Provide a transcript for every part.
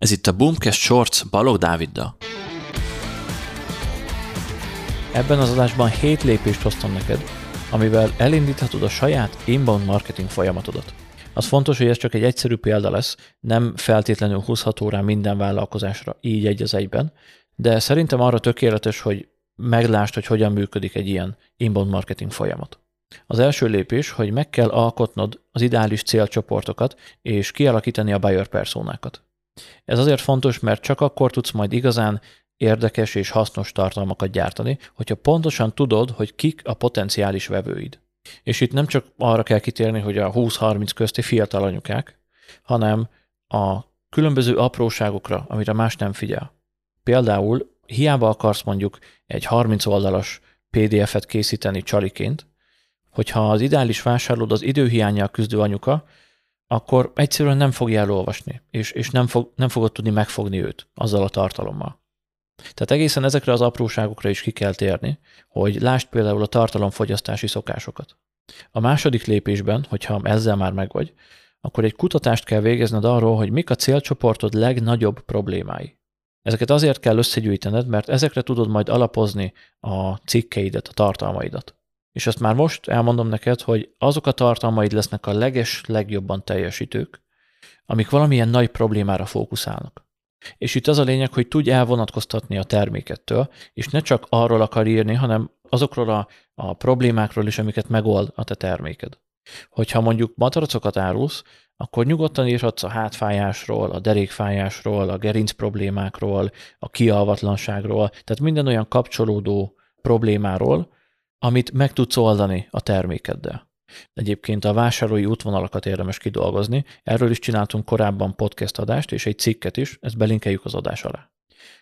Ez itt a Boomcast Shorts Balog Dáviddal. Ebben az adásban 7 lépést hoztam neked, amivel elindíthatod a saját inbound marketing folyamatodat. Az fontos, hogy ez csak egy egyszerű példa lesz, nem feltétlenül húzható rá minden vállalkozásra így egy az egyben, de szerintem arra tökéletes, hogy meglásd, hogy hogyan működik egy ilyen inbound marketing folyamat. Az első lépés, hogy meg kell alkotnod az ideális célcsoportokat, és kialakítani a buyer personákat. Ez azért fontos, mert csak akkor tudsz majd igazán érdekes és hasznos tartalmakat gyártani, hogyha pontosan tudod, hogy kik a potenciális vevőid. És itt nem csak arra kell kitérni, hogy a 20-30 közti fiatal anyukák, hanem a különböző apróságokra, amire más nem figyel. Például hiába akarsz mondjuk egy 30 oldalas PDF-et készíteni csaliként, hogyha az ideális vásárlód az időhiányjal küzdő anyuka, akkor egyszerűen nem fogja elolvasni, és, és nem, fog, nem fogod tudni megfogni őt azzal a tartalommal. Tehát egészen ezekre az apróságokra is ki kell térni, hogy lásd például a tartalomfogyasztási szokásokat. A második lépésben, hogyha ezzel már megvagy, akkor egy kutatást kell végezned arról, hogy mik a célcsoportod legnagyobb problémái. Ezeket azért kell összegyűjtened, mert ezekre tudod majd alapozni a cikkeidet, a tartalmaidat. És azt már most elmondom neked, hogy azok a tartalmaid lesznek a leges, legjobban teljesítők, amik valamilyen nagy problémára fókuszálnak. És itt az a lényeg, hogy tudj elvonatkoztatni a termékettől, és ne csak arról akar írni, hanem azokról a, a problémákról is, amiket megold a te terméked. Hogyha mondjuk mataracokat árulsz, akkor nyugodtan írhatsz a hátfájásról, a derékfájásról, a gerinc problémákról, a kialvatlanságról, tehát minden olyan kapcsolódó problémáról, amit meg tudsz oldani a termékeddel. Egyébként a vásárlói útvonalakat érdemes kidolgozni, erről is csináltunk korábban podcast adást és egy cikket is, ezt belinkeljük az adás alá.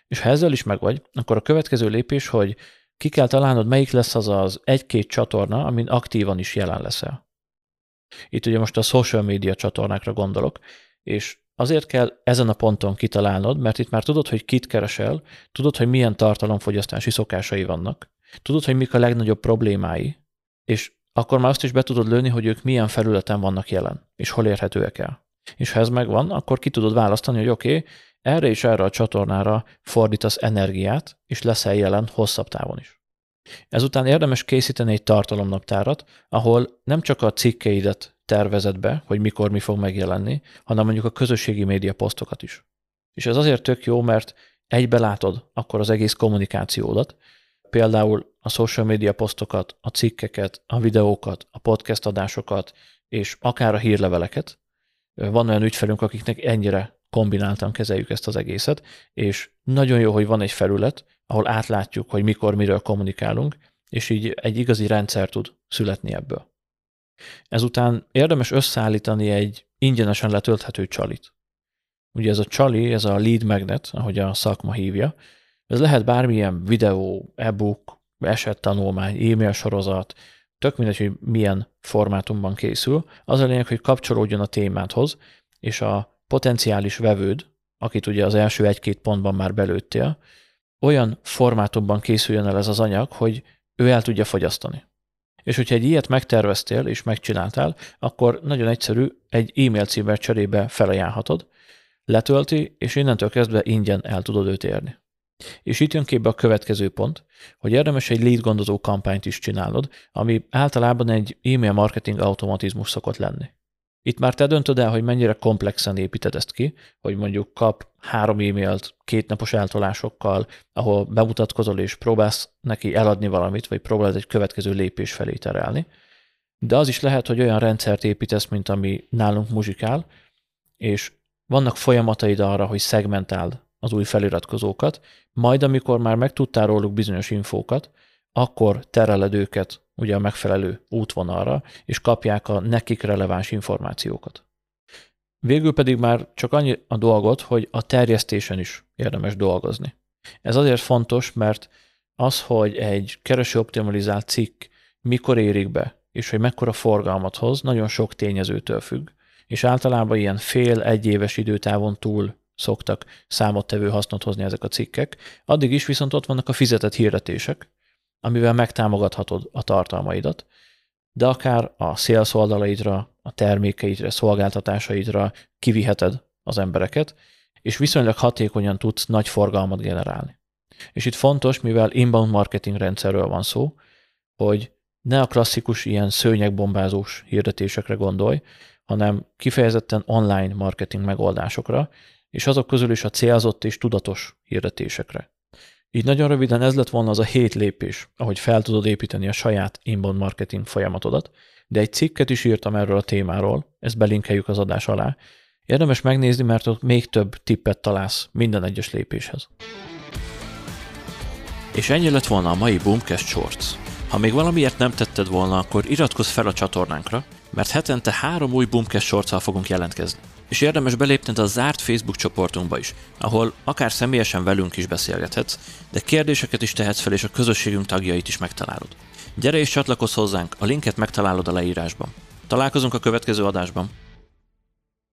És ha ezzel is megvagy, akkor a következő lépés, hogy ki kell találnod, melyik lesz az az egy-két csatorna, amin aktívan is jelen leszel. Itt ugye most a social media csatornákra gondolok, és azért kell ezen a ponton kitalálnod, mert itt már tudod, hogy kit keresel, tudod, hogy milyen tartalomfogyasztási szokásai vannak, tudod, hogy mik a legnagyobb problémái, és akkor már azt is be tudod lőni, hogy ők milyen felületen vannak jelen, és hol érhetőek el. És ha ez megvan, akkor ki tudod választani, hogy oké, okay, erre és erre a csatornára fordítasz energiát, és leszel jelen hosszabb távon is. Ezután érdemes készíteni egy tartalomnaptárat, ahol nem csak a cikkeidet tervezed be, hogy mikor mi fog megjelenni, hanem mondjuk a közösségi média posztokat is. És ez azért tök jó, mert egybe látod akkor az egész kommunikációdat, például a social media posztokat, a cikkeket, a videókat, a podcast adásokat, és akár a hírleveleket. Van olyan ügyfelünk, akiknek ennyire kombináltan kezeljük ezt az egészet, és nagyon jó, hogy van egy felület, ahol átlátjuk, hogy mikor, miről kommunikálunk, és így egy igazi rendszer tud születni ebből. Ezután érdemes összeállítani egy ingyenesen letölthető csalit. Ugye ez a csali, ez a lead magnet, ahogy a szakma hívja, ez lehet bármilyen videó, e-book, esettanulmány, e-mail sorozat, tök mindegy, hogy milyen formátumban készül. Az a lényeg, hogy kapcsolódjon a témádhoz, és a potenciális vevőd, akit ugye az első egy-két pontban már belőttél, olyan formátumban készüljön el ez az anyag, hogy ő el tudja fogyasztani. És hogyha egy ilyet megterveztél és megcsináltál, akkor nagyon egyszerű, egy e-mail címmel cserébe felajánlhatod, letölti, és innentől kezdve ingyen el tudod őt érni. És itt jön képbe a következő pont, hogy érdemes egy lead gondozó kampányt is csinálod, ami általában egy e-mail marketing automatizmus szokott lenni. Itt már te döntöd el, hogy mennyire komplexen építed ezt ki, hogy mondjuk kap három e-mailt kétnapos eltolásokkal, ahol bemutatkozol és próbálsz neki eladni valamit, vagy próbálod egy következő lépés felé terelni. De az is lehet, hogy olyan rendszert építesz, mint ami nálunk muzsikál, és vannak folyamataid arra, hogy szegmentáld az új feliratkozókat, majd amikor már megtudtál róluk bizonyos infókat, akkor tereled őket ugye a megfelelő útvonalra, és kapják a nekik releváns információkat. Végül pedig már csak annyi a dolgot, hogy a terjesztésen is érdemes dolgozni. Ez azért fontos, mert az, hogy egy keresőoptimalizált cikk mikor érik be, és hogy mekkora forgalmat hoz, nagyon sok tényezőtől függ, és általában ilyen fél-egy éves időtávon túl szoktak számottevő hasznot hozni ezek a cikkek. Addig is viszont ott vannak a fizetett hirdetések, amivel megtámogathatod a tartalmaidat, de akár a sales oldalaidra, a termékeidre, szolgáltatásaidra kiviheted az embereket, és viszonylag hatékonyan tudsz nagy forgalmat generálni. És itt fontos, mivel inbound marketing rendszerről van szó, hogy ne a klasszikus ilyen szőnyegbombázós hirdetésekre gondolj, hanem kifejezetten online marketing megoldásokra, és azok közül is a célzott és tudatos hirdetésekre. Így nagyon röviden ez lett volna az a hét lépés, ahogy fel tudod építeni a saját inbound marketing folyamatodat, de egy cikket is írtam erről a témáról, ezt belinkeljük az adás alá. Érdemes megnézni, mert ott még több tippet találsz minden egyes lépéshez. És ennyi lett volna a mai Boomcast Shorts. Ha még valamiért nem tetted volna, akkor iratkozz fel a csatornánkra, mert hetente három új Boomcast shorts fogunk jelentkezni. És érdemes belépned a zárt Facebook csoportunkba is, ahol akár személyesen velünk is beszélgethetsz, de kérdéseket is tehetsz fel, és a közösségünk tagjait is megtalálod. Gyere és csatlakozz hozzánk, a linket megtalálod a leírásban. Találkozunk a következő adásban.